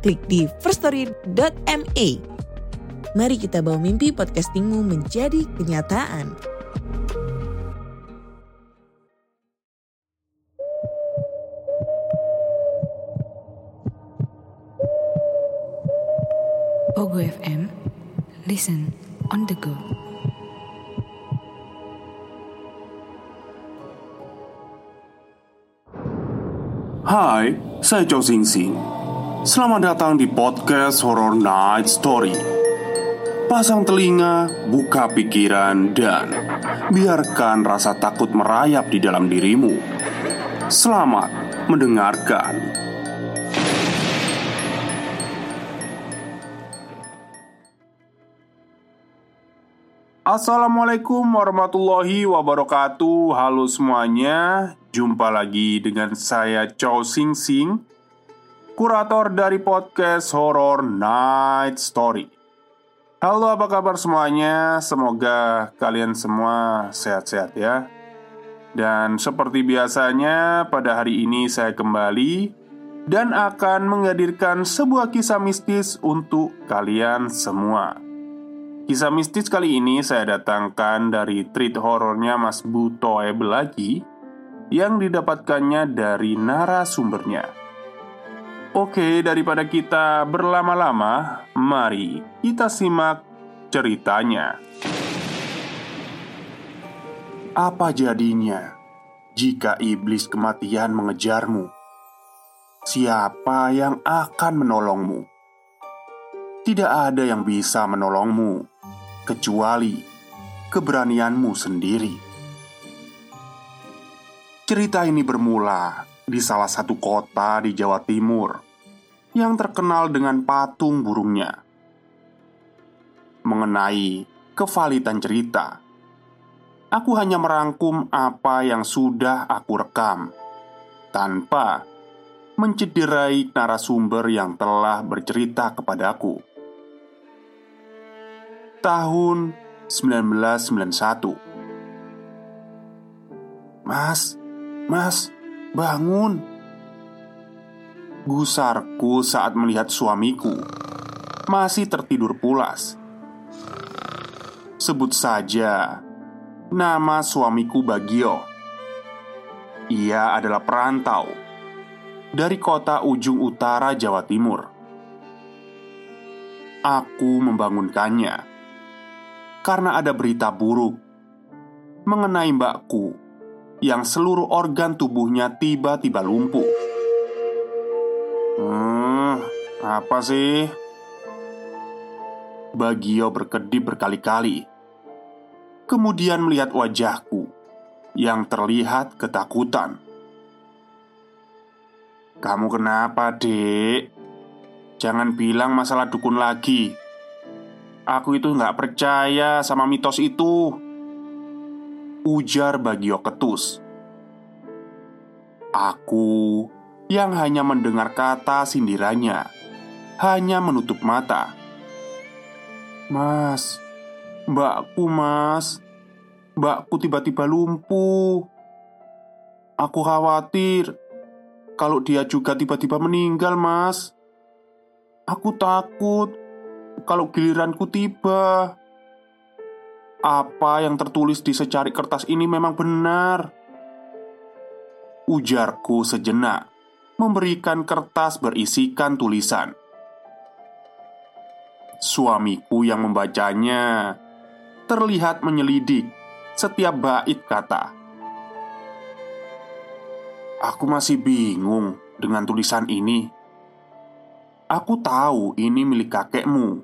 klik di firststory.me. Mari kita bawa mimpi podcastingmu menjadi kenyataan. Pogo FM, listen on the go. Hai, saya Chow Sing Sing. Selamat datang di podcast Horror Night Story. Pasang telinga, buka pikiran, dan biarkan rasa takut merayap di dalam dirimu. Selamat mendengarkan. Assalamualaikum warahmatullahi wabarakatuh Halo semuanya Jumpa lagi dengan saya Chow Sing Sing Kurator dari podcast Horror Night Story. Halo apa kabar semuanya? Semoga kalian semua sehat-sehat ya. Dan seperti biasanya pada hari ini saya kembali Dan akan menghadirkan sebuah kisah mistis untuk kalian semua. Kisah mistis kali ini saya datangkan dari treat horornya Mas Buto lagi yang didapatkannya dari narasumbernya. Oke, daripada kita berlama-lama, mari kita simak ceritanya. Apa jadinya jika iblis kematian mengejarmu? Siapa yang akan menolongmu? Tidak ada yang bisa menolongmu kecuali keberanianmu sendiri. Cerita ini bermula di salah satu kota di Jawa Timur yang terkenal dengan patung burungnya. Mengenai kevalitan cerita, aku hanya merangkum apa yang sudah aku rekam tanpa mencederai narasumber yang telah bercerita kepadaku. Tahun 1991 Mas, mas, bangun Gusarku saat melihat suamiku. Masih tertidur pulas. Sebut saja Nama suamiku Bagio. Ia adalah perantau Dari kota ujung utara Jawa Timur. Aku membangunkannya karena ada berita buruk mengenai mbakku yang seluruh organ tubuhnya tiba-tiba lumpuh. Apa sih? Bagio berkedip berkali-kali, kemudian melihat wajahku yang terlihat ketakutan. "Kamu kenapa, Dek? Jangan bilang masalah dukun lagi." Aku itu nggak percaya sama mitos itu Ujar Bagio ketus Aku yang hanya mendengar kata sindirannya Hanya menutup mata Mas Mbakku mas Mbakku tiba-tiba lumpuh Aku khawatir Kalau dia juga tiba-tiba meninggal mas Aku takut kalau giliranku tiba. Apa yang tertulis di secari kertas ini memang benar. Ujarku sejenak, memberikan kertas berisikan tulisan. Suamiku yang membacanya terlihat menyelidik setiap bait kata. Aku masih bingung dengan tulisan ini. Aku tahu ini milik kakekmu.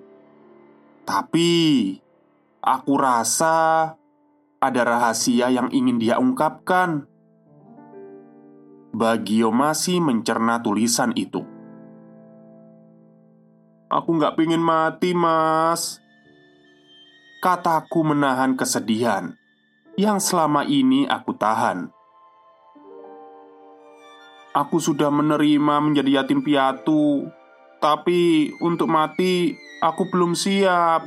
Tapi aku rasa ada rahasia yang ingin dia ungkapkan. Bagio masih mencerna tulisan itu. Aku nggak pingin mati, Mas. Kataku menahan kesedihan yang selama ini aku tahan. Aku sudah menerima menjadi yatim piatu, tapi untuk mati aku belum siap.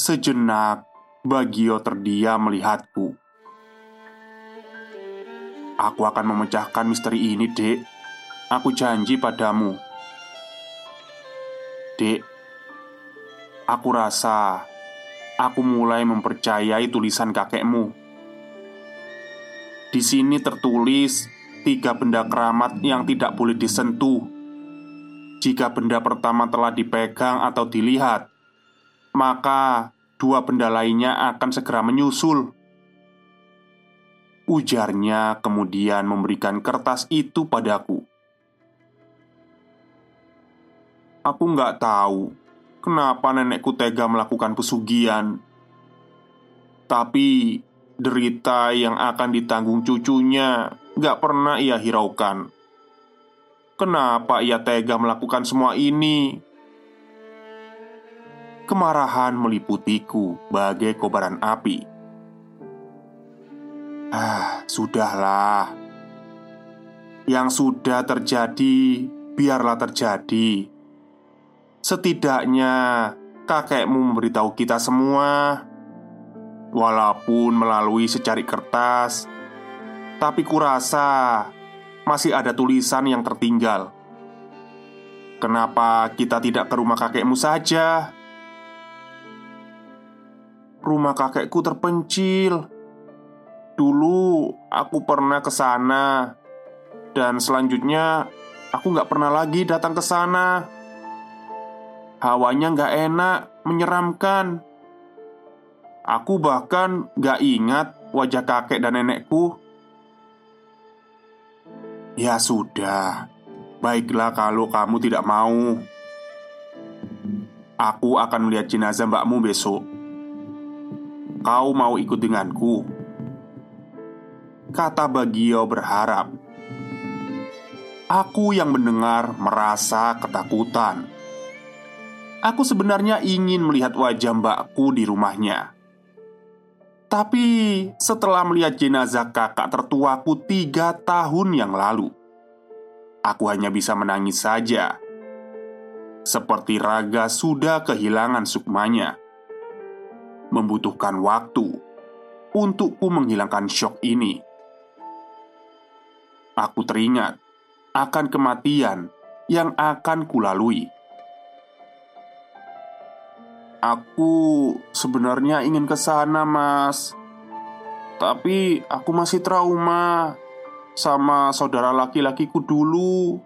Sejenak, Bagio terdiam melihatku. Aku akan memecahkan misteri ini, Dek. Aku janji padamu. Dek, aku rasa aku mulai mempercayai tulisan kakekmu. Di sini tertulis tiga benda keramat yang tidak boleh disentuh. Jika benda pertama telah dipegang atau dilihat, maka dua benda lainnya akan segera menyusul. Ujarnya kemudian memberikan kertas itu padaku. Aku nggak tahu kenapa nenekku tega melakukan pesugihan. Tapi derita yang akan ditanggung cucunya nggak pernah ia hiraukan. Kenapa ia tega melakukan semua ini? Kemarahan meliputiku bagai kobaran api. Ah, sudahlah. Yang sudah terjadi, biarlah terjadi. Setidaknya kakekmu memberitahu kita semua, walaupun melalui secari kertas, tapi kurasa masih ada tulisan yang tertinggal. Kenapa kita tidak ke rumah kakekmu saja? Rumah kakekku terpencil. Dulu aku pernah ke sana, dan selanjutnya aku nggak pernah lagi datang ke sana. Hawanya nggak enak, menyeramkan. Aku bahkan nggak ingat wajah kakek dan nenekku. Ya sudah, baiklah kalau kamu tidak mau. Aku akan melihat jenazah mbakmu besok. Kau mau ikut denganku? Kata Bagio berharap Aku yang mendengar merasa ketakutan Aku sebenarnya ingin melihat wajah mbakku di rumahnya Tapi setelah melihat jenazah kakak tertuaku tiga tahun yang lalu Aku hanya bisa menangis saja Seperti raga sudah kehilangan sukmanya membutuhkan waktu untukku menghilangkan shock ini. Aku teringat akan kematian yang akan kulalui. Aku sebenarnya ingin ke sana, Mas. Tapi aku masih trauma sama saudara laki-lakiku dulu.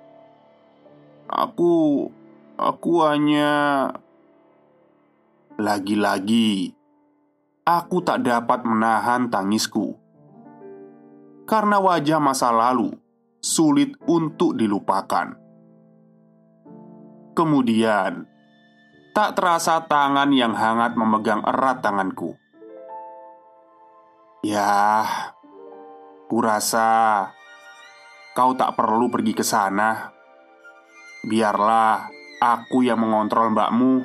Aku aku hanya lagi-lagi Aku tak dapat menahan tangisku karena wajah masa lalu sulit untuk dilupakan. Kemudian, tak terasa tangan yang hangat memegang erat tanganku. Ya, kurasa kau tak perlu pergi ke sana. Biarlah aku yang mengontrol mbakmu.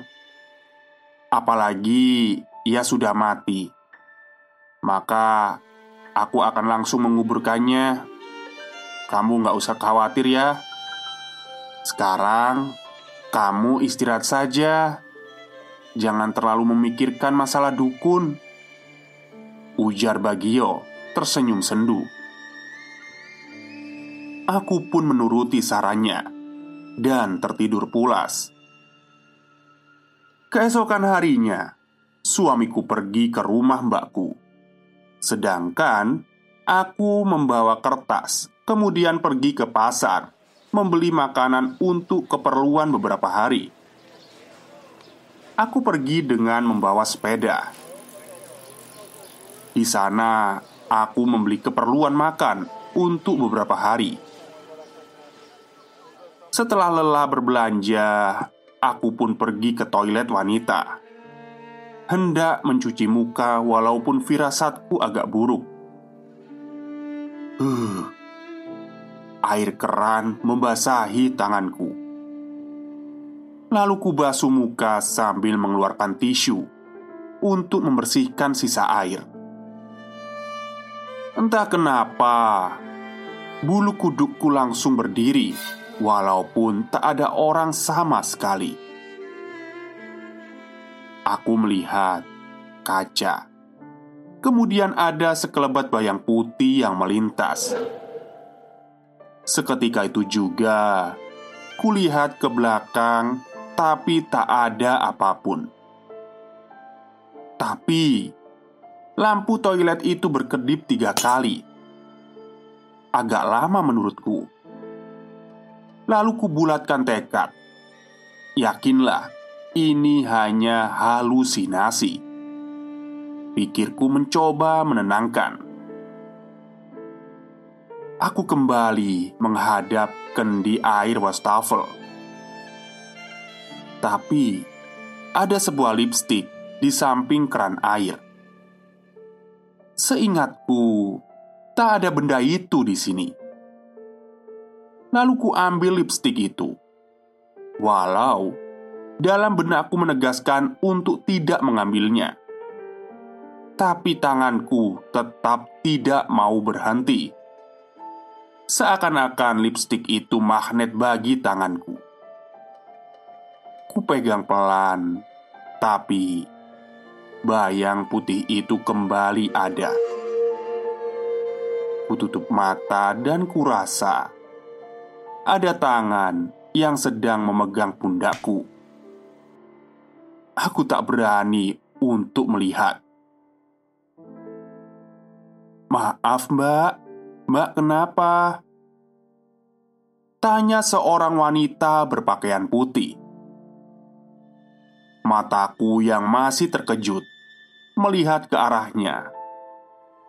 Apalagi ia sudah mati. Maka aku akan langsung menguburkannya. Kamu nggak usah khawatir ya. Sekarang kamu istirahat saja. Jangan terlalu memikirkan masalah dukun. Ujar Bagio tersenyum sendu. Aku pun menuruti sarannya dan tertidur pulas. Keesokan harinya, suamiku pergi ke rumah mbakku. Sedangkan aku membawa kertas, kemudian pergi ke pasar membeli makanan untuk keperluan beberapa hari. Aku pergi dengan membawa sepeda. Di sana, aku membeli keperluan makan untuk beberapa hari. Setelah lelah berbelanja, aku pun pergi ke toilet wanita hendak mencuci muka walaupun firasatku agak buruk. Huh, air keran membasahi tanganku. Lalu ku basuh muka sambil mengeluarkan tisu untuk membersihkan sisa air. Entah kenapa, bulu kudukku langsung berdiri, walaupun tak ada orang sama sekali. Aku melihat kaca. Kemudian ada sekelebat bayang putih yang melintas. Seketika itu juga, kulihat ke belakang, tapi tak ada apa pun. Tapi lampu toilet itu berkedip tiga kali. Agak lama menurutku. Lalu kubulatkan tekad. Yakinlah, ini hanya halusinasi. Pikirku mencoba menenangkan. Aku kembali menghadap kendi air wastafel. Tapi ada sebuah lipstik di samping keran air. Seingatku, tak ada benda itu di sini. Lalu ku ambil lipstik itu. Walau dalam benakku menegaskan untuk tidak mengambilnya tapi tanganku tetap tidak mau berhenti. Seakan-akan lipstik itu magnet bagi tanganku. Ku pegang pelan, tapi bayang putih itu kembali ada. Ku tutup mata dan kurasa ada tangan yang sedang memegang pundakku. Aku tak berani untuk melihat. Maaf mbak, mbak kenapa? Tanya seorang wanita berpakaian putih. Mataku yang masih terkejut Melihat ke arahnya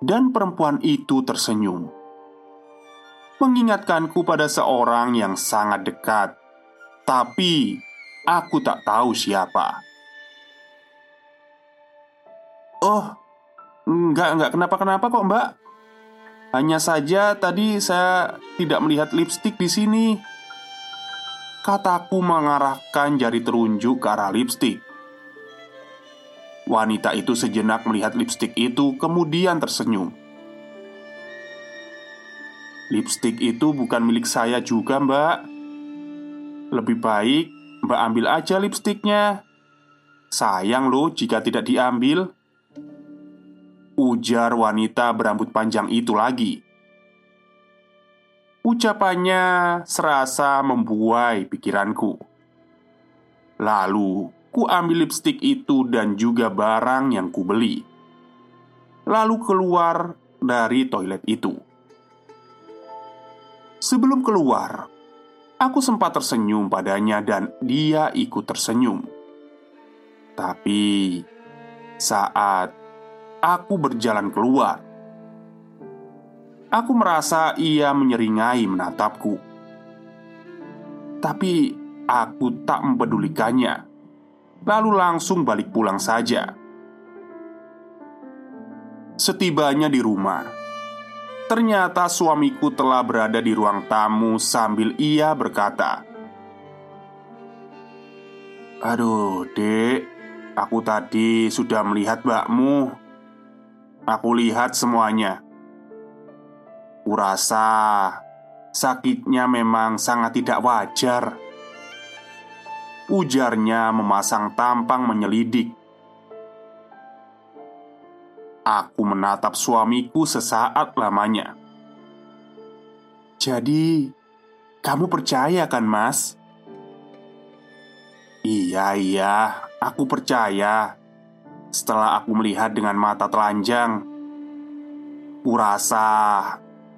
Dan perempuan itu tersenyum. Mengingatkanku pada seorang yang sangat dekat Tapi aku tak tahu siapa. Oh, Enggak, enggak. Kenapa-kenapa kok mbak Hanya saja tadi saya tidak melihat lipstik di sini. Kataku mengarahkan jari terunjuk ke arah lipstik. Wanita itu sejenak melihat lipstik itu kemudian tersenyum. Lipstik itu bukan milik saya juga mbak. Lebih baik mbak ambil aja lipstiknya. Sayang loh jika tidak diambil Ujar wanita berambut panjang itu lagi. Ucapannya serasa membuai pikiranku. Lalu ku ambil lipstik itu dan juga barang yang ku beli. Lalu keluar dari toilet itu. Sebelum keluar Aku sempat tersenyum padanya dan dia ikut tersenyum. Tapi saat aku berjalan keluar. Aku merasa ia menyeringai menatapku, tapi aku tak mempedulikannya. Lalu langsung balik pulang saja. Setibanya di rumah, ternyata suamiku telah berada di ruang tamu sambil ia berkata, "Aduh, Dek, aku tadi sudah melihat mbakmu Aku lihat semuanya. Kurasa sakitnya memang sangat tidak wajar. Ujarnya memasang tampang menyelidik. Aku menatap suamiku sesaat lamanya. Jadi, kamu percaya kan, Mas? Iya, iya, aku percaya. Setelah aku melihat dengan mata telanjang, kurasa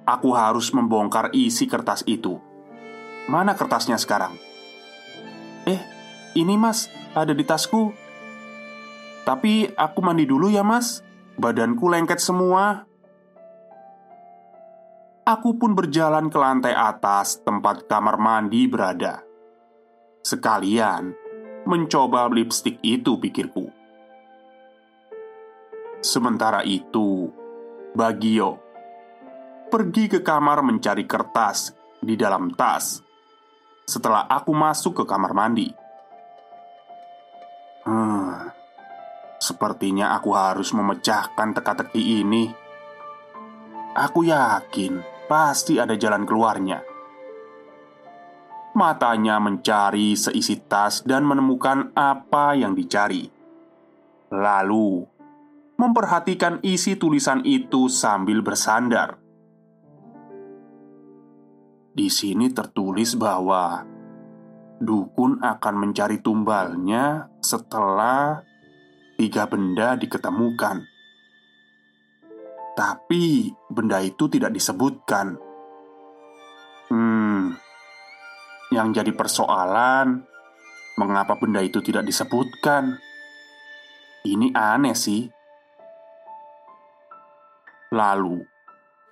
aku harus membongkar isi kertas itu. Mana kertasnya sekarang? Eh, ini mas, ada di tasku. Tapi aku mandi dulu ya mas, badanku lengket semua. Aku pun berjalan ke lantai atas tempat kamar mandi berada. Sekalian mencoba lipstik itu pikirku. Sementara itu, Bagio pergi ke kamar mencari kertas di dalam tas. Setelah aku masuk ke kamar mandi, Hmm, sepertinya aku harus memecahkan teka-teki ini. Aku yakin pasti ada jalan keluarnya. Matanya mencari seisi tas dan menemukan apa yang dicari. Lalu, memperhatikan isi tulisan itu sambil bersandar. Di sini tertulis bahwa dukun akan mencari tumbalnya setelah tiga benda diketemukan. Tapi benda itu tidak disebutkan. Hmm, yang jadi persoalan, mengapa benda itu tidak disebutkan? Ini aneh sih. Lalu,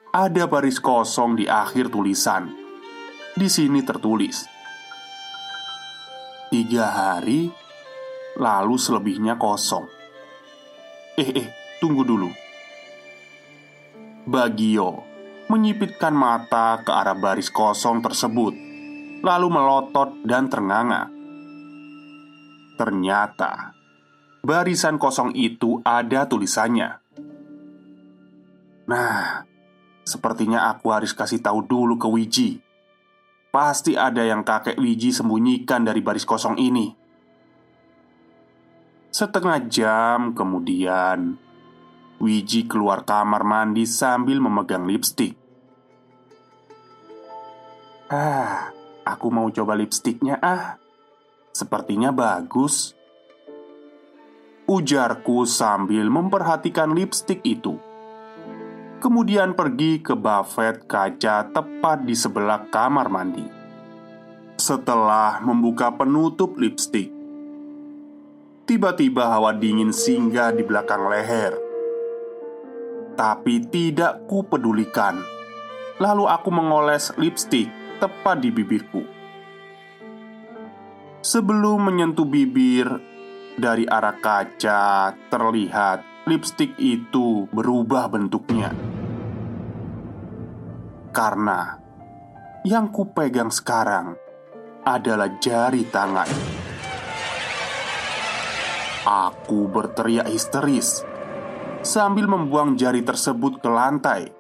ada baris kosong di akhir tulisan. Di sini tertulis, tiga hari, lalu selebihnya kosong. Eh, eh, tunggu dulu. Bagio menyipitkan mata ke arah baris kosong tersebut, lalu melotot dan ternganga. Ternyata barisan kosong itu ada tulisannya. Nah, sepertinya aku harus kasih tahu dulu ke Wiji. Pasti ada yang kakek Wiji sembunyikan dari baris kosong ini. Setengah jam kemudian, Wiji keluar kamar mandi sambil memegang lipstik. Ah, aku mau coba lipstiknya ah. Sepertinya bagus. Ujarku sambil memperhatikan lipstik itu kemudian pergi ke buffet kaca tepat di sebelah kamar mandi. Setelah membuka penutup lipstik, tiba-tiba hawa dingin singgah di belakang leher. Tapi tidak kupedulikan. Lalu aku mengoles lipstik tepat di bibirku. Sebelum menyentuh bibir, dari arah kaca terlihat lipstik itu berubah bentuknya karena yang kupegang sekarang adalah jari tangan. Aku berteriak histeris sambil membuang jari tersebut ke lantai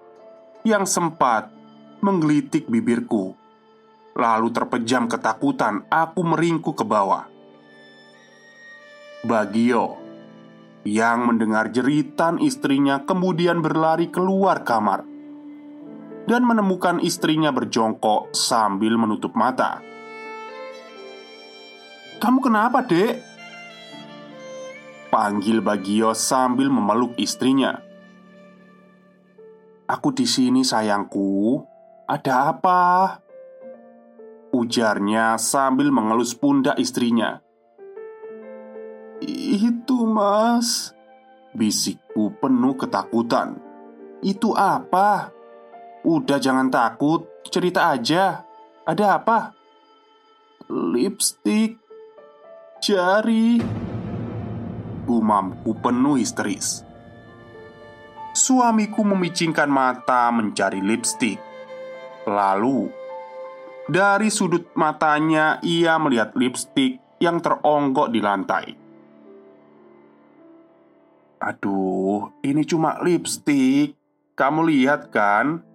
yang sempat menggelitik bibirku. Lalu terpejam ketakutan, aku meringkuk ke bawah. Bagio yang mendengar jeritan istrinya kemudian berlari keluar kamar dan menemukan istrinya berjongkok sambil menutup mata. "Kamu kenapa, Dek?" panggil Bagio sambil memeluk istrinya. "Aku di sini, sayangku. Ada apa?" ujarnya sambil mengelus pundak istrinya. Itu mas Bisikku penuh ketakutan Itu apa? Udah jangan takut. Cerita aja. Ada apa? Lipstick. Jari. Gumamku penuh histeris. Suamiku memicingkan mata mencari lipstick. Lalu Dari sudut matanya ia melihat lipstick yang teronggok di lantai. Aduh, ini cuma lipstik. Kamu lihat kan?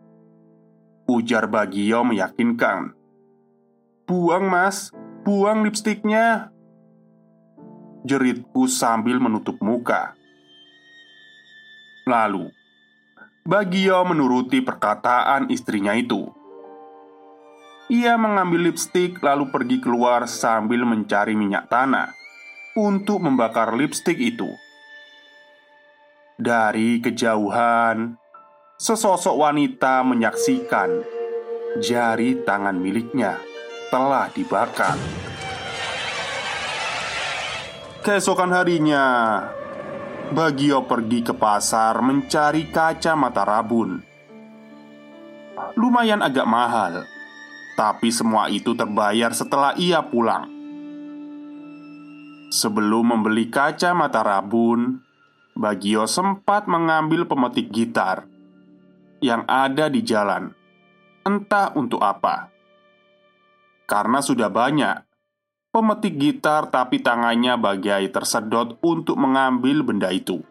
Ujar Bagio meyakinkan. Buang mas, buang lipstiknya. Jeritku sambil menutup muka. Lalu, Bagio menuruti perkataan istrinya itu. Ia mengambil lipstik lalu pergi keluar sambil mencari minyak tanah untuk membakar lipstik itu. Dari kejauhan, sesosok wanita menyaksikan jari tangan miliknya telah dibakar. Keesokan harinya, Bagio pergi ke pasar mencari kacamata rabun. Lumayan agak mahal, tapi semua itu terbayar setelah ia pulang. Sebelum membeli kacamata rabun, Bagio sempat mengambil pemetik gitar yang ada di jalan, entah untuk apa. Karena sudah banyak, pemetik gitar, tapi tangannya bagai tersedot untuk mengambil benda itu.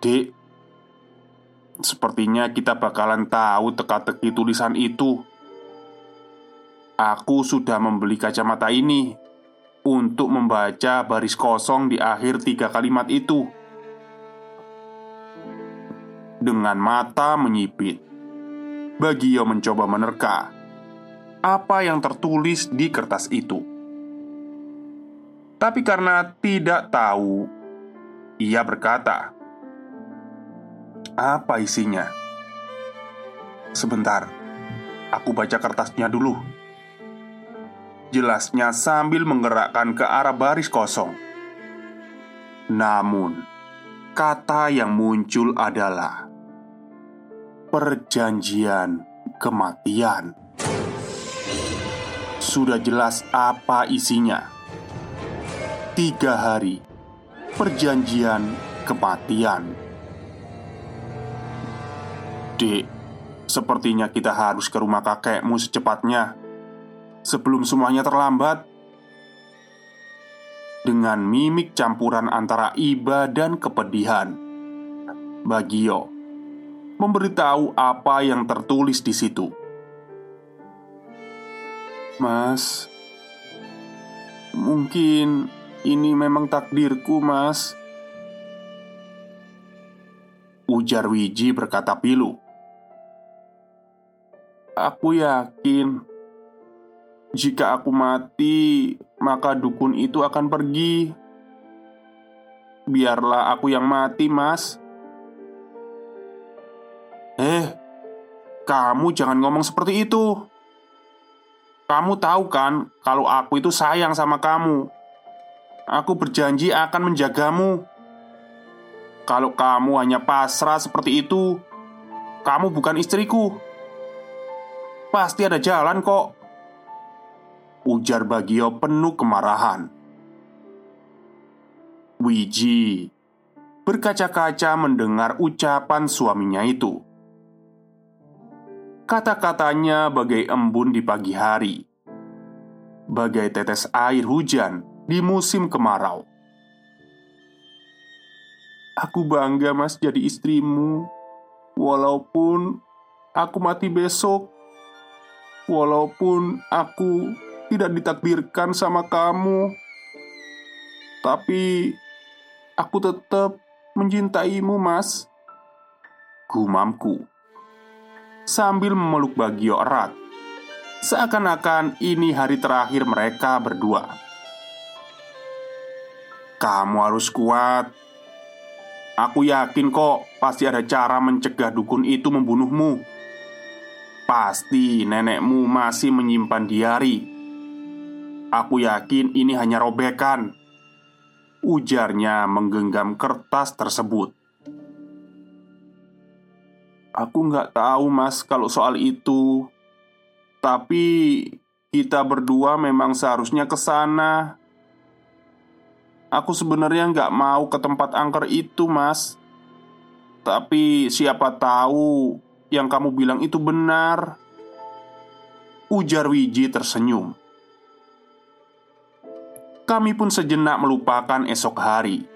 Dek, sepertinya kita bakalan tahu teka-teki tulisan itu. Aku sudah membeli kacamata ini untuk membaca baris kosong di akhir tiga kalimat itu. Dengan mata menyipit, Bagio mencoba menerka apa yang tertulis di kertas itu. Tapi karena tidak tahu, ia berkata, "Apa isinya?" Sebentar, aku baca kertasnya dulu jelasnya sambil menggerakkan ke arah baris kosong. Namun, kata yang muncul adalah perjanjian kematian. Sudah jelas apa isinya. Tiga hari perjanjian kematian. Dek, sepertinya kita harus ke rumah kakekmu secepatnya sebelum semuanya terlambat. Dengan mimik campuran antara iba dan kepedihan, Bagio memberitahu apa yang tertulis di situ. Mas, mungkin ini memang takdirku, Mas. Ujar Wiji berkata pilu. Aku yakin jika aku mati, maka dukun itu akan pergi. Biarlah aku yang mati, Mas. Eh, kamu jangan ngomong seperti itu. Kamu tahu kan, kalau aku itu sayang sama kamu. Aku berjanji akan menjagamu. Kalau kamu hanya pasrah seperti itu, kamu bukan istriku. Pasti ada jalan kok Ujar Bagio penuh kemarahan Wiji berkaca-kaca mendengar ucapan suaminya itu Kata-katanya bagai embun di pagi hari Bagai tetes air hujan di musim kemarau Aku bangga mas jadi istrimu Walaupun aku mati besok Walaupun aku tidak ditakdirkan sama kamu, tapi aku tetap mencintaimu, Mas. Gumamku sambil memeluk Bagio erat, seakan-akan ini hari terakhir mereka berdua. Kamu harus kuat. Aku yakin kok pasti ada cara mencegah dukun itu membunuhmu. Pasti nenekmu masih menyimpan diari Aku yakin ini hanya robekan Ujarnya menggenggam kertas tersebut Aku nggak tahu mas kalau soal itu. Tapi kita berdua memang seharusnya ke sana. Aku sebenarnya nggak mau ke tempat angker itu mas. Tapi siapa tahu yang kamu bilang itu benar. Ujar Wiji tersenyum. Kami pun sejenak melupakan esok hari.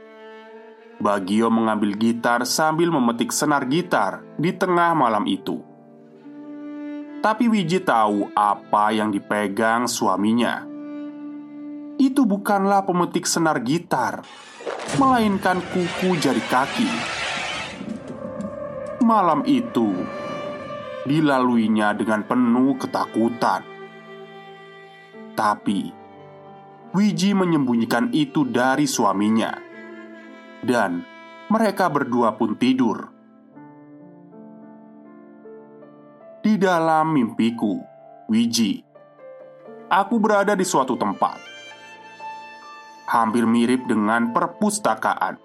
Bagio mengambil gitar sambil memetik senar gitar di tengah malam itu. Tapi Wiji tahu apa yang dipegang suaminya. Itu bukanlah pemetik senar gitar, melainkan kuku jari kaki. Malam itu dilaluinya dengan penuh ketakutan. Tapi Wiji menyembunyikan itu dari suaminya, dan mereka berdua pun tidur. Di dalam mimpiku, Wiji, aku berada di suatu tempat hampir mirip dengan perpustakaan.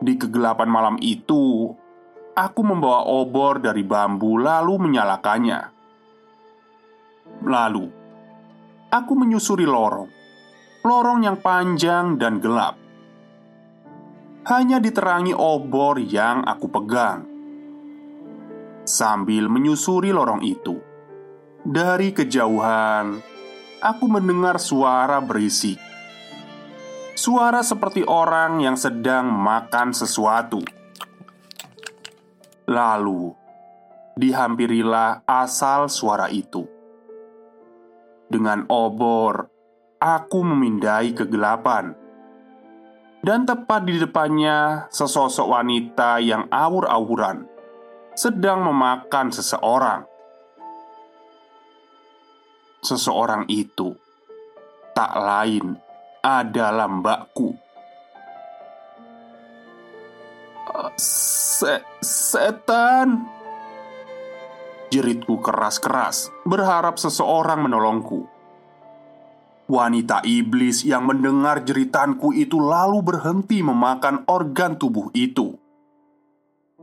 Di kegelapan malam itu, aku membawa obor dari bambu, lalu menyalakannya. Lalu, aku menyusuri lorong. Lorong yang panjang dan gelap. Hanya diterangi obor yang aku pegang. Sambil menyusuri lorong itu, dari kejauhan, aku mendengar suara berisik. Suara seperti orang yang sedang makan sesuatu. Lalu, dihampirilah asal suara itu. Dengan obor, aku memindai kegelapan. Dan tepat di depannya, sesosok wanita yang awur-awuran sedang memakan seseorang seseorang itu tak lain adalah mbakku. Se setan, jeritku keras-keras, berharap seseorang menolongku. Wanita iblis yang mendengar jeritanku itu lalu berhenti memakan organ tubuh itu.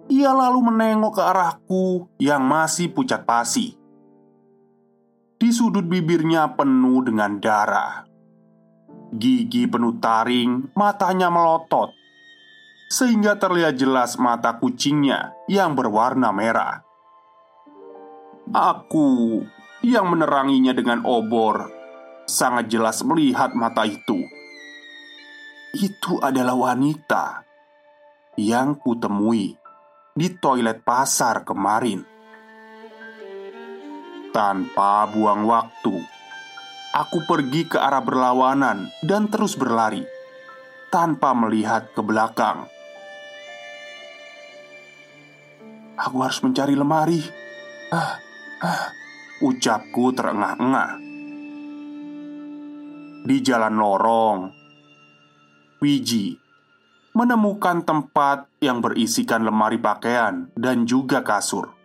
Ia lalu menengok ke arahku yang masih pucat pasi. Di sudut bibirnya penuh dengan darah. Gigi penuh taring, matanya melotot, sehingga terlihat jelas mata kucingnya yang berwarna merah. Aku yang meneranginya dengan obor sangat jelas melihat mata itu. Itu adalah wanita yang kutemui di toilet pasar kemarin. Tanpa buang waktu, aku pergi ke arah berlawanan dan terus berlari tanpa melihat ke belakang. Aku harus mencari lemari. Ah, ah, ucapku terengah-engah. Di jalan lorong, Wiji menemukan tempat yang berisikan lemari pakaian dan juga kasur.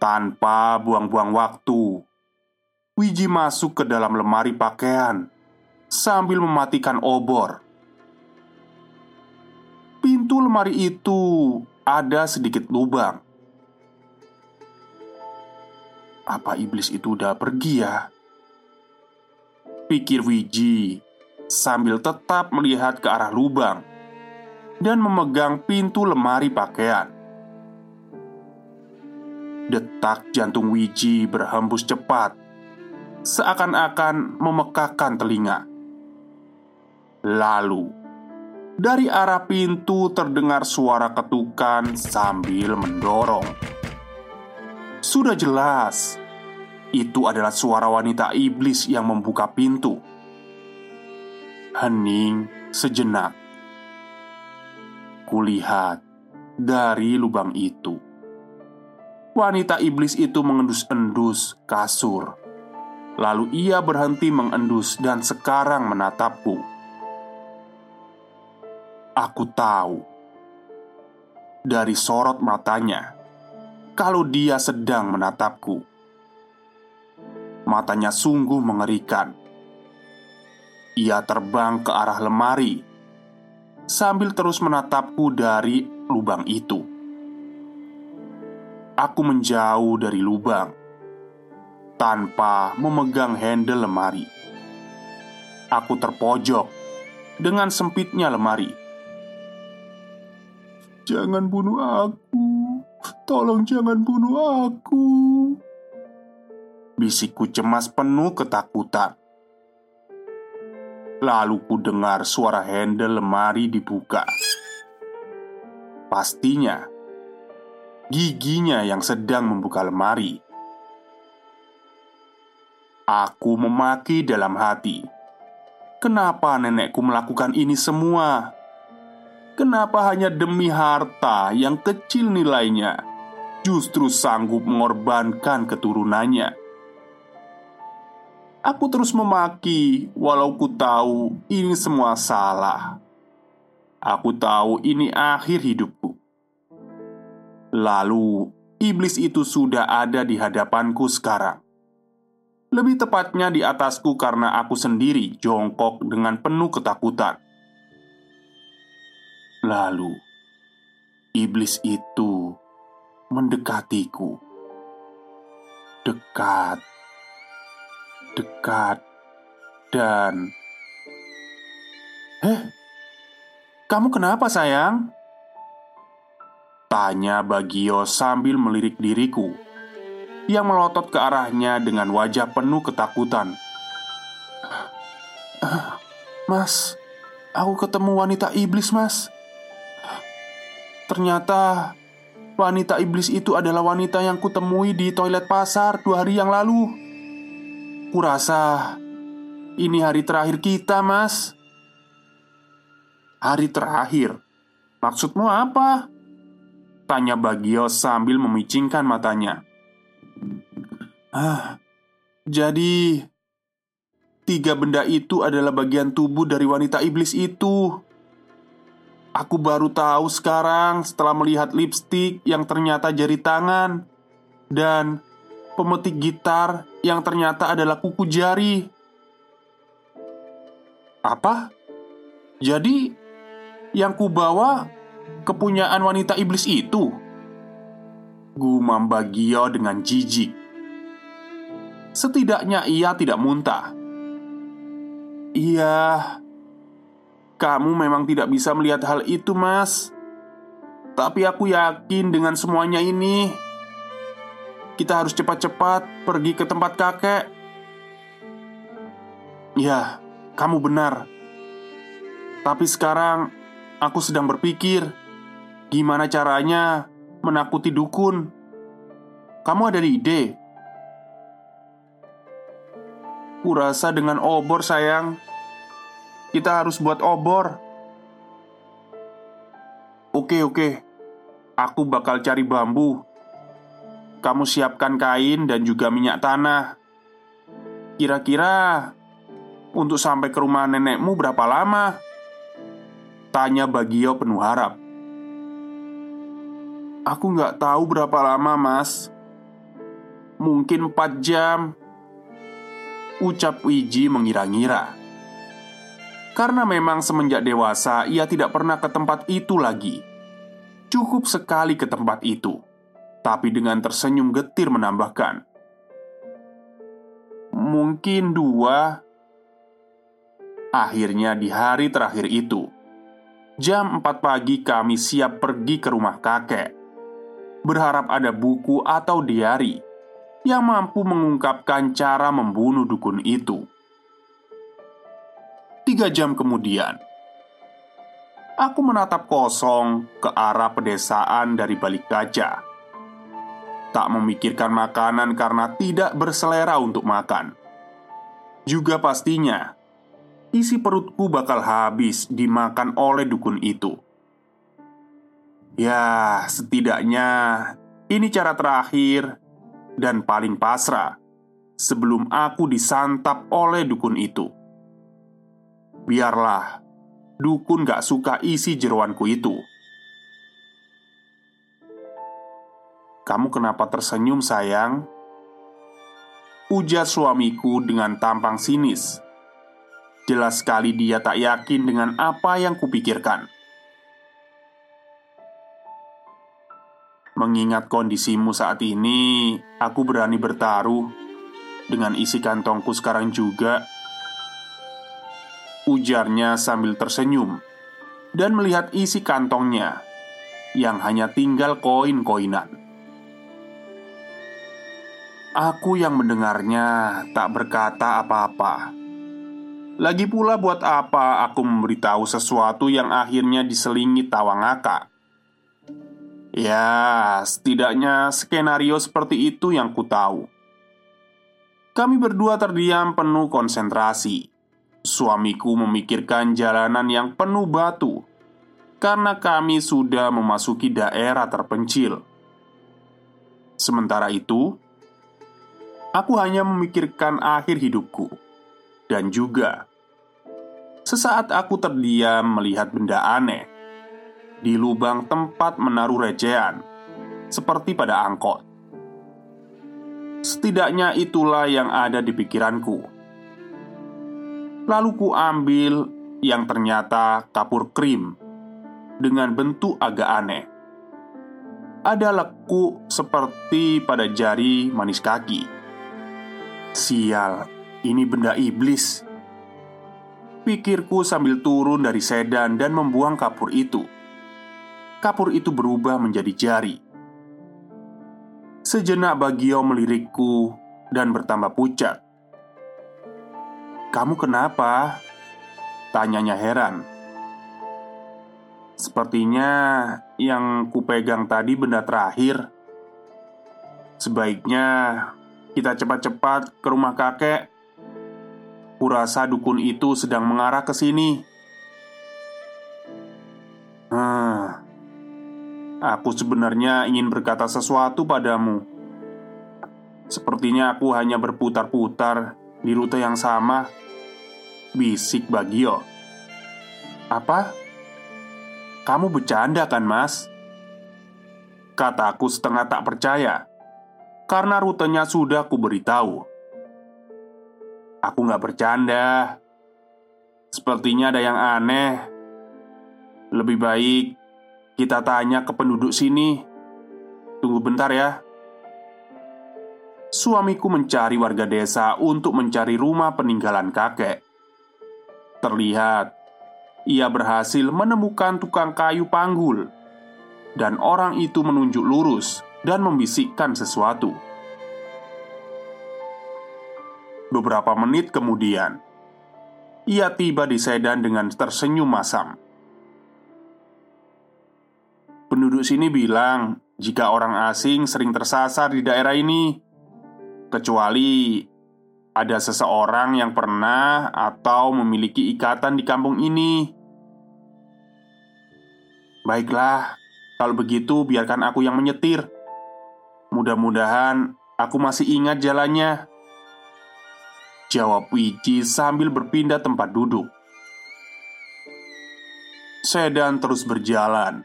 Tanpa buang-buang waktu, Wiji masuk ke dalam lemari pakaian sambil mematikan obor. Pintu lemari itu ada sedikit lubang. Apa iblis itu udah pergi ya? Pikir Wiji sambil tetap melihat ke arah lubang dan memegang pintu lemari pakaian. Detak jantung Wiji berhembus cepat Seakan-akan memekakan telinga Lalu Dari arah pintu terdengar suara ketukan sambil mendorong Sudah jelas Itu adalah suara wanita iblis yang membuka pintu Hening sejenak Kulihat dari lubang itu Wanita iblis itu mengendus-endus kasur. Lalu ia berhenti mengendus dan sekarang menatapku. Aku tahu dari sorot matanya kalau dia sedang menatapku. Matanya sungguh mengerikan. Ia terbang ke arah lemari sambil terus menatapku dari lubang itu aku menjauh dari lubang tanpa memegang handle lemari. Aku terpojok dengan sempitnya lemari. "Jangan bunuh aku, tolong jangan bunuh aku." Bisikku cemas penuh ketakutan. Lalu ku dengar suara handle lemari dibuka. Pastinya giginya yang sedang membuka lemari. Aku memaki dalam hati. Kenapa nenekku melakukan ini semua? Kenapa hanya demi harta yang kecil nilainya justru sanggup mengorbankan keturunannya? Aku terus memaki, walau ku tahu ini semua salah. Aku tahu ini akhir hidupku. Lalu, iblis itu sudah ada di hadapanku sekarang. Lebih tepatnya di atasku karena aku sendiri jongkok dengan penuh ketakutan. Lalu, iblis itu mendekatiku. Dekat, dekat, dan... Eh, kamu kenapa sayang? Tanya Bagio sambil melirik diriku yang melotot ke arahnya dengan wajah penuh ketakutan. "Mas, aku ketemu wanita iblis, Mas." Ternyata wanita iblis itu adalah wanita yang kutemui di toilet pasar dua hari yang lalu. Kurasa ini hari terakhir kita, Mas. Hari terakhir? Maksudmu apa? Tanya Bagio sambil memicingkan matanya. Ah, jadi tiga benda itu adalah bagian tubuh dari wanita iblis itu. Aku baru tahu sekarang setelah melihat lipstik yang ternyata jari tangan dan pemetik gitar yang ternyata adalah kuku jari. Apa? Jadi yang kubawa kepunyaan wanita iblis itu? Gumam Bagio dengan jijik. Setidaknya ia tidak muntah. Iya, kamu memang tidak bisa melihat hal itu, Mas. Tapi aku yakin dengan semuanya ini, kita harus cepat-cepat pergi ke tempat kakek. Ya, kamu benar. Tapi sekarang aku sedang berpikir, gimana caranya menakuti dukun. Kamu ada ide? Kurasa dengan obor, sayang. Kita harus buat obor. Oke, oke. Aku bakal cari bambu. Kamu siapkan kain dan juga minyak tanah. Kira-kira untuk sampai ke rumah nenekmu berapa lama? Tanya Bagio penuh harap. Aku nggak tahu berapa lama, Mas. Mungkin empat jam. Ucap Wiji mengira-ngira. Karena memang semenjak dewasa ia tidak pernah ke tempat itu lagi. Cukup sekali ke tempat itu, tapi dengan tersenyum getir menambahkan, "Mungkin dua." Akhirnya, di hari terakhir itu, jam 4 pagi, kami siap pergi ke rumah kakek, berharap ada buku atau diari yang mampu mengungkapkan cara membunuh dukun itu. Tiga jam kemudian, aku menatap kosong ke arah pedesaan dari balik gajah. Tak memikirkan makanan karena tidak berselera untuk makan. Juga pastinya, isi perutku bakal habis dimakan oleh dukun itu. Ya, setidaknya ini cara terakhir dan paling pasrah sebelum aku disantap oleh dukun itu. Biarlah Dukun gak suka isi jeruanku itu Kamu kenapa tersenyum sayang? Ujar suamiku dengan tampang sinis. Jelas sekali dia tak yakin dengan apa yang kupikirkan. Mengingat kondisimu saat ini Aku berani bertaruh Dengan isi kantongku sekarang juga. Ujarnya sambil tersenyum Dan melihat isi kantongnya Yang hanya tinggal koin-koinan Aku yang mendengarnya tak berkata apa-apa Lagi pula buat apa aku memberitahu sesuatu yang akhirnya diselingi tawa ngakak Ya, setidaknya skenario seperti itu yang ku tahu. Kami berdua terdiam penuh konsentrasi Suamiku memikirkan jalanan yang penuh batu karena kami sudah memasuki daerah terpencil. Sementara itu, aku hanya memikirkan akhir hidupku dan juga sesaat aku terdiam melihat benda aneh di lubang tempat menaruh recehan, seperti pada angkot. Setidaknya itulah yang ada di pikiranku Lalu ku ambil yang ternyata kapur krim dengan bentuk agak aneh. Ada lekuk seperti pada jari manis kaki. Sial, ini benda iblis. Pikirku sambil turun dari sedan dan membuang kapur itu. Kapur itu berubah menjadi jari. Sejenak Bagio melirikku dan bertambah pucat. "Kamu kenapa?" tanyanya heran. Sepertinya yang kupegang tadi benda terakhir. Sebaiknya kita cepat-cepat ke rumah kakek. Kurasa dukun itu sedang mengarah ke sini. Hmm, Aku sebenarnya ingin berkata sesuatu padamu. Sepertinya aku hanya berputar-putar di rute yang sama. Bisik Bagio. Apa? Kamu bercanda kan, Mas? Kataku setengah tak percaya karena rutenya sudah ku beritahu. Aku nggak bercanda. Sepertinya ada yang aneh. Lebih baik kita tanya ke penduduk sini. Tunggu bentar ya. Suamiku mencari warga desa untuk mencari rumah peninggalan kakek. Terlihat ia berhasil menemukan tukang kayu panggul, dan orang itu menunjuk lurus dan membisikkan sesuatu. Beberapa menit kemudian, ia tiba di sedan dengan tersenyum masam. Penduduk sini bilang jika orang asing sering tersasar di daerah ini, kecuali ada seseorang yang pernah atau memiliki ikatan di kampung ini. Baiklah, kalau begitu biarkan aku yang menyetir. Mudah-mudahan aku masih ingat jalannya. Jawab Wiji sambil berpindah tempat duduk. Sedan terus berjalan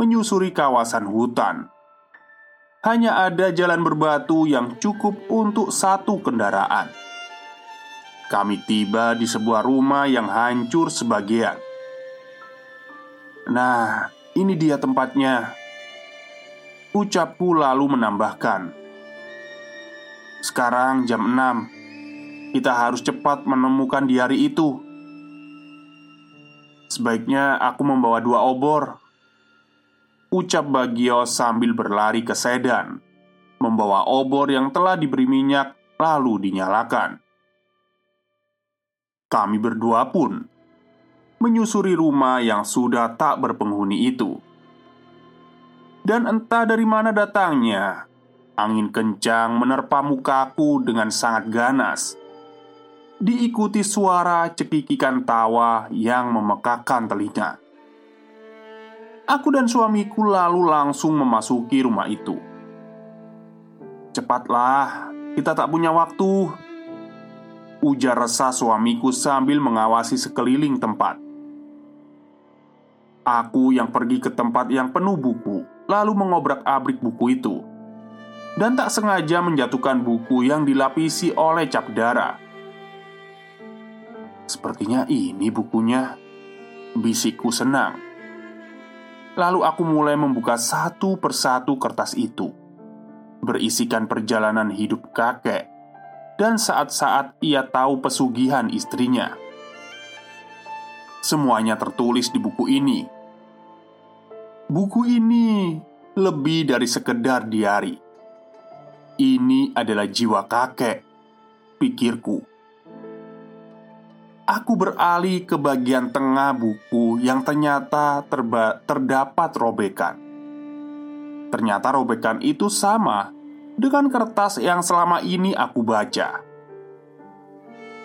menyusuri kawasan hutan. Hanya ada jalan berbatu yang cukup untuk satu kendaraan. Kami tiba di sebuah rumah yang hancur sebagian. Nah, ini dia tempatnya. Ucapku lalu menambahkan. Sekarang jam 6. Kita harus cepat menemukan di hari itu. Sebaiknya aku membawa dua obor Ucap Bagio sambil berlari ke sedan Membawa obor yang telah diberi minyak lalu dinyalakan Kami berdua pun Menyusuri rumah yang sudah tak berpenghuni itu Dan entah dari mana datangnya Angin kencang menerpa mukaku dengan sangat ganas Diikuti suara cekikikan tawa yang memekakan telinga Aku dan suamiku lalu langsung memasuki rumah itu. "Cepatlah, kita tak punya waktu." Ujar resah suamiku sambil mengawasi sekeliling tempat. Aku yang pergi ke tempat yang penuh buku, lalu mengobrak-abrik buku itu, dan tak sengaja menjatuhkan buku yang dilapisi oleh cap darah. Sepertinya ini bukunya, bisikku senang. Lalu aku mulai membuka satu persatu kertas itu. Berisikan perjalanan hidup kakek. Dan saat-saat ia tahu pesugihan istrinya. Semuanya tertulis di buku ini Buku ini lebih dari sekedar diari Ini adalah jiwa kakek Pikirku Aku beralih ke bagian tengah buku yang ternyata terba terdapat robekan. Ternyata robekan itu sama dengan kertas yang selama ini aku baca.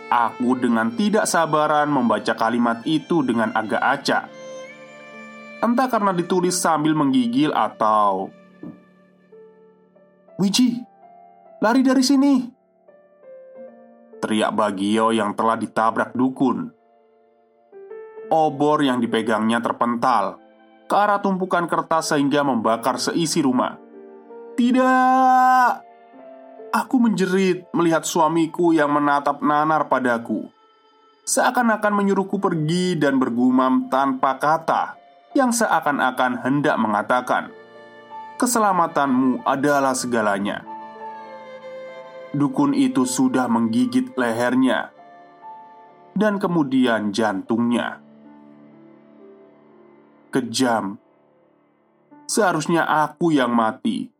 Aku dengan tidak sabaran membaca kalimat itu dengan agak acak. Entah karena ditulis sambil menggigil atau Wiji, lari dari sini. Teriak Bagio yang telah ditabrak dukun. Obor yang dipegangnya terpental Ke arah tumpukan kertas sehingga membakar seisi rumah. Tidak! Aku menjerit melihat suamiku yang menatap nanar padaku. Seakan-akan menyuruhku pergi dan bergumam tanpa kata Yang seakan-akan hendak mengatakan Keselamatanmu adalah segalanya dukun itu sudah menggigit lehernya dan kemudian jantungnya. Kejam, seharusnya aku yang mati,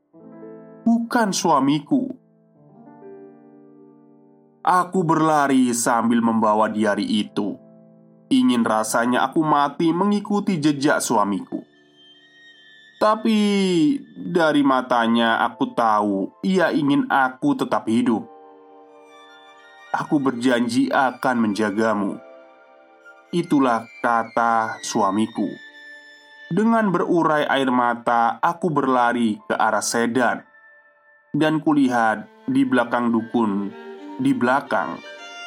bukan suamiku. Aku berlari sambil membawa diari itu. Ingin rasanya aku mati mengikuti jejak suamiku. Tapi dari matanya aku tahu ia ingin aku tetap hidup. Aku berjanji akan menjagamu. Itulah kata suamiku. Dengan berurai air mata, aku berlari ke arah sedan, dan kulihat di belakang dukun. Di belakang,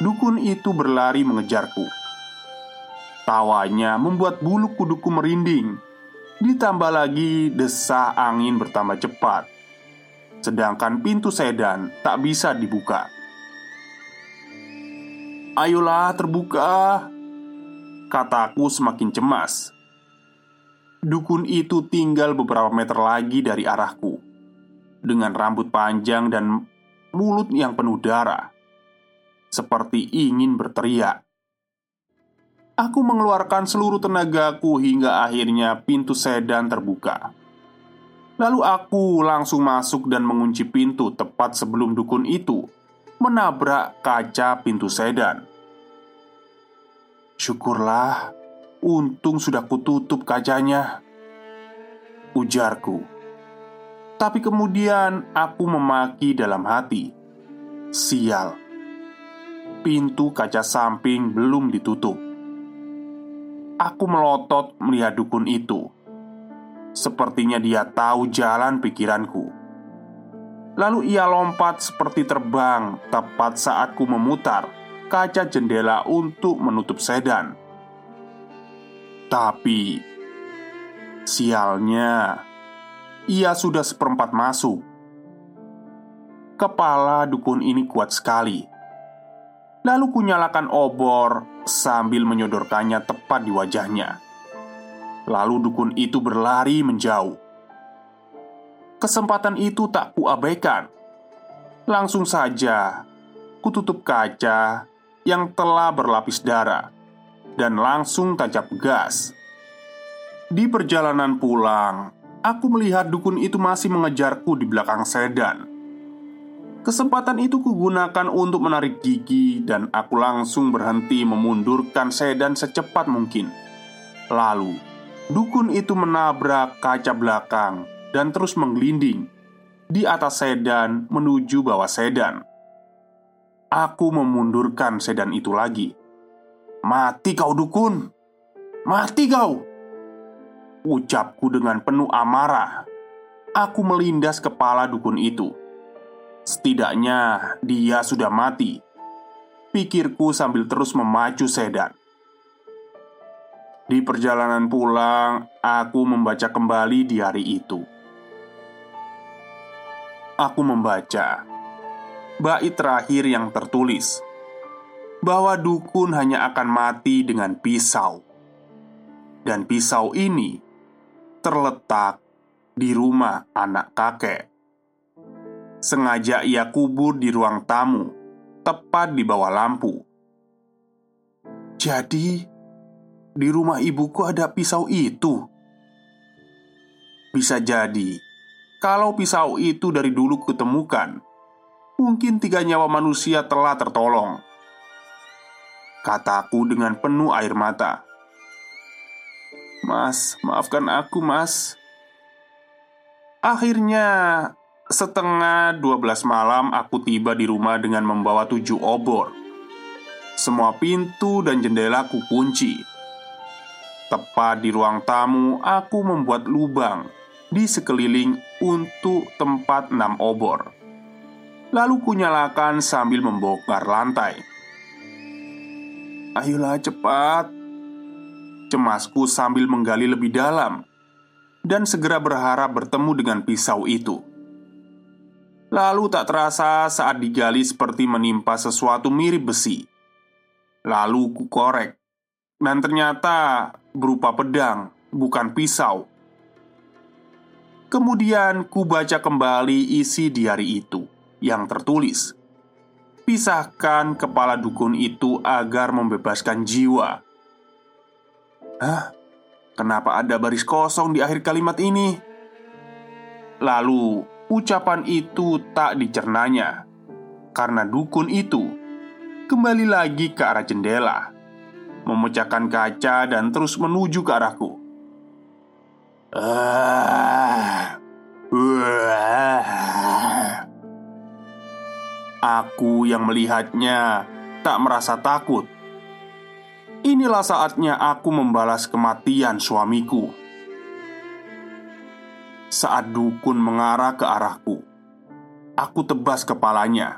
dukun itu berlari mengejarku. Tawanya membuat bulu kuduku merinding. Ditambah lagi desah angin bertambah cepat. Sedangkan pintu sedan tak bisa dibuka. Ayolah terbuka Kataku semakin cemas. Dukun itu tinggal beberapa meter lagi dari arahku Dengan rambut panjang dan mulut yang penuh darah Seperti ingin berteriak Aku mengeluarkan seluruh tenagaku hingga akhirnya pintu sedan terbuka. Lalu aku langsung masuk dan mengunci pintu tepat sebelum dukun itu menabrak kaca pintu sedan. Syukurlah, untung sudah kututup kacanya. Ujarku. Tapi kemudian aku memaki dalam hati. Sial. Pintu kaca samping belum ditutup. Aku melotot melihat dukun itu. Sepertinya dia tahu jalan pikiranku. Lalu ia lompat seperti terbang tepat saat ku memutar kaca jendela untuk menutup sedan. Tapi sialnya, ia sudah seperempat masuk. Kepala dukun ini kuat sekali. Lalu kunyalakan obor sambil menyodorkannya tepat di wajahnya. Lalu dukun itu berlari menjauh. Kesempatan itu tak kuabaikan. Langsung saja kututup kaca yang telah berlapis darah dan langsung tancap gas. Di perjalanan pulang, aku melihat dukun itu masih mengejarku di belakang sedan. Kesempatan itu kugunakan untuk menarik gigi dan aku langsung berhenti memundurkan sedan secepat mungkin. Lalu, dukun itu menabrak kaca belakang dan terus menggelinding di atas sedan menuju bawah sedan. Aku memundurkan sedan itu lagi. "Mati kau dukun! Mati kau!" Ucapku dengan penuh amarah. Aku melindas kepala dukun itu Setidaknya dia sudah mati. Pikirku sambil terus memacu sedan. Di perjalanan pulang, aku membaca kembali di hari itu. Aku membaca bait terakhir yang tertulis bahwa dukun hanya akan mati dengan pisau, dan pisau ini terletak di rumah anak kakek. Sengaja ia kubur di ruang tamu, tepat di bawah lampu. Jadi, di rumah ibuku ada pisau itu. Bisa jadi, kalau pisau itu dari dulu kutemukan, mungkin tiga nyawa manusia telah tertolong. Kataku dengan penuh air mata. Mas, maafkan aku, Mas. Akhirnya, Setengah 12 malam aku tiba di rumah dengan membawa tujuh obor. Semua pintu dan jendela ku kunci. Tepat di ruang tamu aku membuat lubang Di sekeliling untuk tempat enam obor. Lalu kunyalakan sambil membongkar lantai. Ayolah cepat Cemasku sambil menggali lebih dalam Dan segera berharap bertemu dengan pisau itu Lalu tak terasa saat digali seperti menimpa sesuatu mirip besi. Lalu ku korek Dan ternyata berupa pedang, bukan pisau. Kemudian ku baca kembali isi diari itu Yang tertulis. Pisahkan kepala dukun itu agar membebaskan jiwa. Hah? Kenapa ada baris kosong di akhir kalimat ini? Lalu ucapan itu tak dicernanya karena dukun itu kembali lagi ke arah jendela, memecahkan kaca dan terus menuju ke arahku. Ah, Aku yang melihatnya tak merasa takut. Inilah saatnya aku membalas kematian suamiku. Saat dukun mengarah ke arahku, aku tebas kepalanya.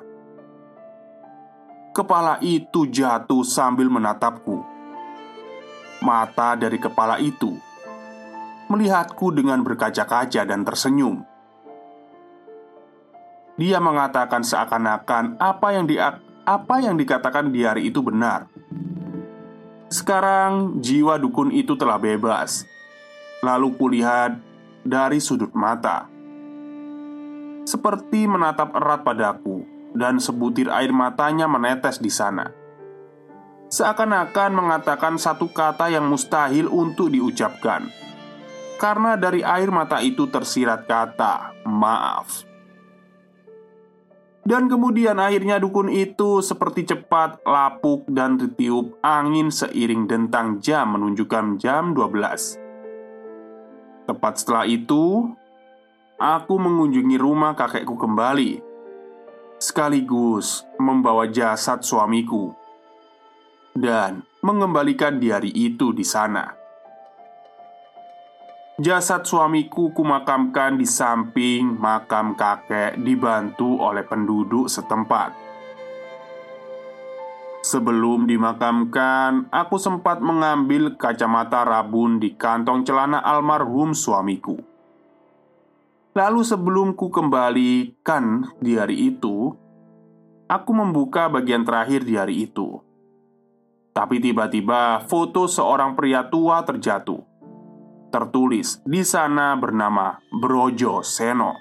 Kepala itu jatuh sambil menatapku. Mata dari kepala itu melihatku dengan berkaca-kaca dan tersenyum. Dia mengatakan seakan-akan apa yang di apa yang dikatakan di hari itu benar. Sekarang jiwa dukun itu telah bebas. Lalu kulihat dari sudut mata. Seperti menatap erat padaku dan sebutir air matanya menetes di sana. Seakan-akan mengatakan satu kata yang mustahil untuk diucapkan. Karena dari air mata itu tersirat kata "maaf". Dan kemudian akhirnya dukun itu seperti cepat lapuk dan ditiup angin seiring dentang jam menunjukkan jam 12 Tepat setelah itu Aku mengunjungi rumah kakekku kembali Sekaligus membawa jasad suamiku Dan mengembalikan di hari itu di sana Jasad suamiku kumakamkan di samping makam kakek dibantu oleh penduduk setempat. Sebelum dimakamkan, aku sempat mengambil kacamata rabun di kantong celana almarhum suamiku. Lalu sebelum ku kembalikan di hari itu, aku membuka bagian terakhir di hari itu. Tapi tiba-tiba foto seorang pria tua terjatuh tertulis di sana bernama Brojo Seno.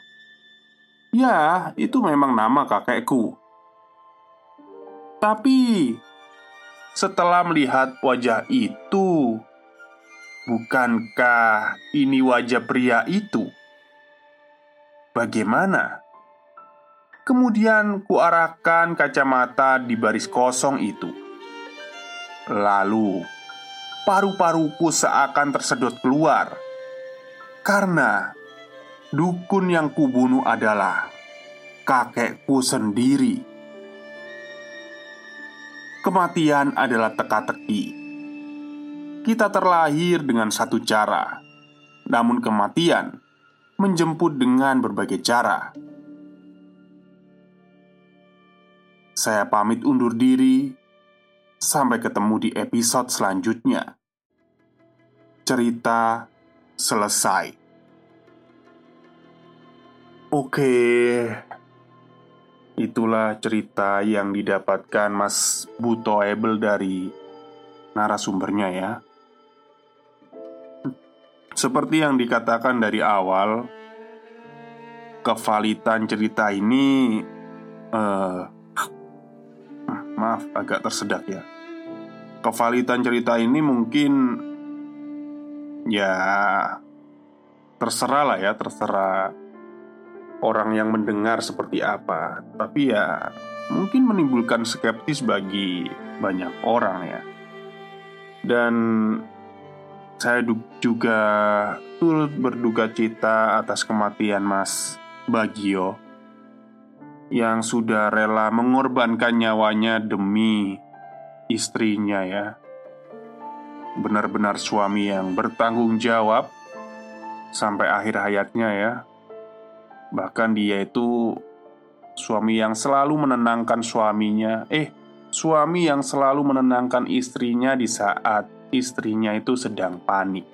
Ya, itu memang nama kakekku. Tapi setelah melihat wajah itu, bukankah ini wajah pria itu? Bagaimana? Kemudian kuarahkan kacamata di baris kosong itu. Lalu paru-paruku seakan tersedot keluar karena dukun yang kubunuh adalah kakekku sendiri. Kematian adalah teka-teki. Kita terlahir dengan satu cara, namun kematian menjemput dengan berbagai cara. Saya pamit undur diri. Sampai ketemu di episode selanjutnya cerita selesai. Oke, itulah cerita yang didapatkan Mas Buto Ebel dari narasumbernya ya. Seperti yang dikatakan dari awal, kevalitan cerita ini uh, maaf agak tersedak ya. Kevalitan cerita ini mungkin Ya Terserah lah ya Terserah Orang yang mendengar seperti apa. Tapi ya Mungkin menimbulkan skeptis bagi banyak orang ya. Dan Saya juga turut berduka cita atas kematian Mas Bagio Yang sudah rela mengorbankan nyawanya demi istrinya ya. Benar-benar suami yang bertanggung jawab sampai akhir hayatnya ya. Bahkan dia itu suami yang selalu menenangkan suaminya. Eh, suami yang selalu menenangkan istrinya di saat istrinya itu sedang panik.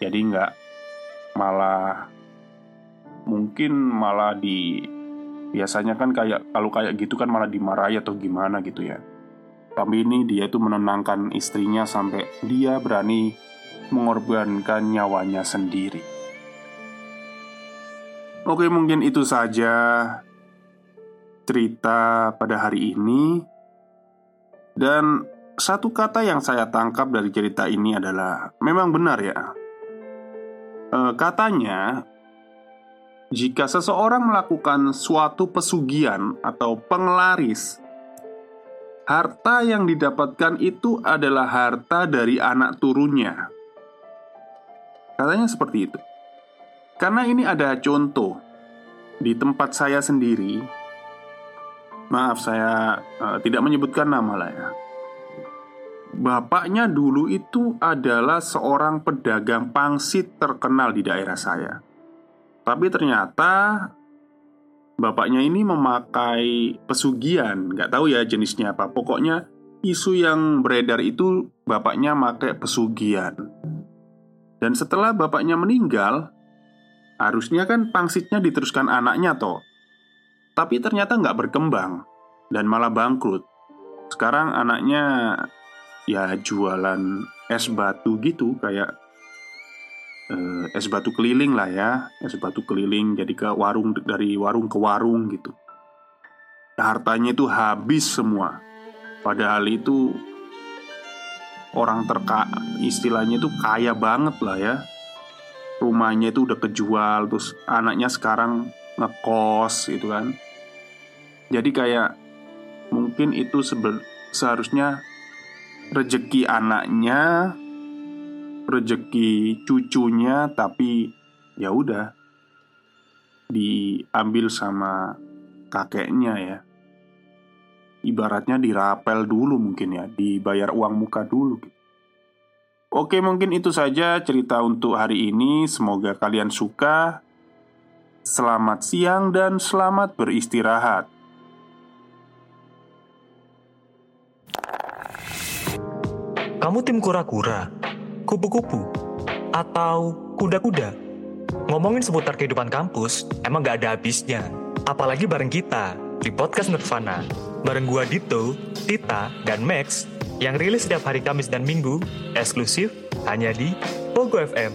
Jadi nggak malah mungkin malah di biasanya kan kayak kalau kayak gitu kan malah dimarahi atau gimana gitu ya. Tapi ini dia itu menenangkan istrinya sampai dia berani mengorbankan nyawanya sendiri. Oke, mungkin itu saja cerita pada hari ini. Dan satu kata yang saya tangkap dari cerita ini adalah memang benar ya. E, katanya jika seseorang melakukan suatu pesugihan atau penglaris, harta yang didapatkan itu adalah harta dari anak turunnya. Katanya seperti itu. Karena ini ada contoh di tempat saya sendiri. Maaf, saya uh, tidak menyebutkan nama lah ya. Bapaknya dulu itu adalah seorang pedagang pangsit terkenal di daerah saya. Tapi ternyata bapaknya ini memakai pesugihan, nggak tahu ya jenisnya apa. Pokoknya isu yang beredar itu bapaknya pakai pesugihan. Dan setelah bapaknya meninggal, harusnya kan pangsitnya diteruskan anaknya toh. Tapi ternyata nggak berkembang dan malah bangkrut. Sekarang anaknya ya jualan es batu gitu kayak eh, es batu keliling lah ya es batu keliling jadi ke warung dari warung ke warung gitu hartanya itu habis semua padahal itu orang terka istilahnya itu kaya banget lah ya rumahnya itu udah kejual terus anaknya sekarang ngekos gitu kan jadi kayak mungkin itu seharusnya rejeki anaknya, rejeki cucunya, tapi ya udah diambil sama kakeknya ya. Ibaratnya dirapel dulu mungkin ya, dibayar uang muka dulu. Oke, mungkin itu saja cerita untuk hari ini. Semoga kalian suka. Selamat siang dan selamat beristirahat. Kamu tim kura-kura, kupu-kupu, atau kuda-kuda? Ngomongin seputar kehidupan kampus, emang gak ada habisnya. Apalagi bareng kita, di Podcast Nirvana. Bareng gua Dito, Tita, dan Max, yang rilis setiap hari Kamis dan Minggu, eksklusif hanya di Pogo FM.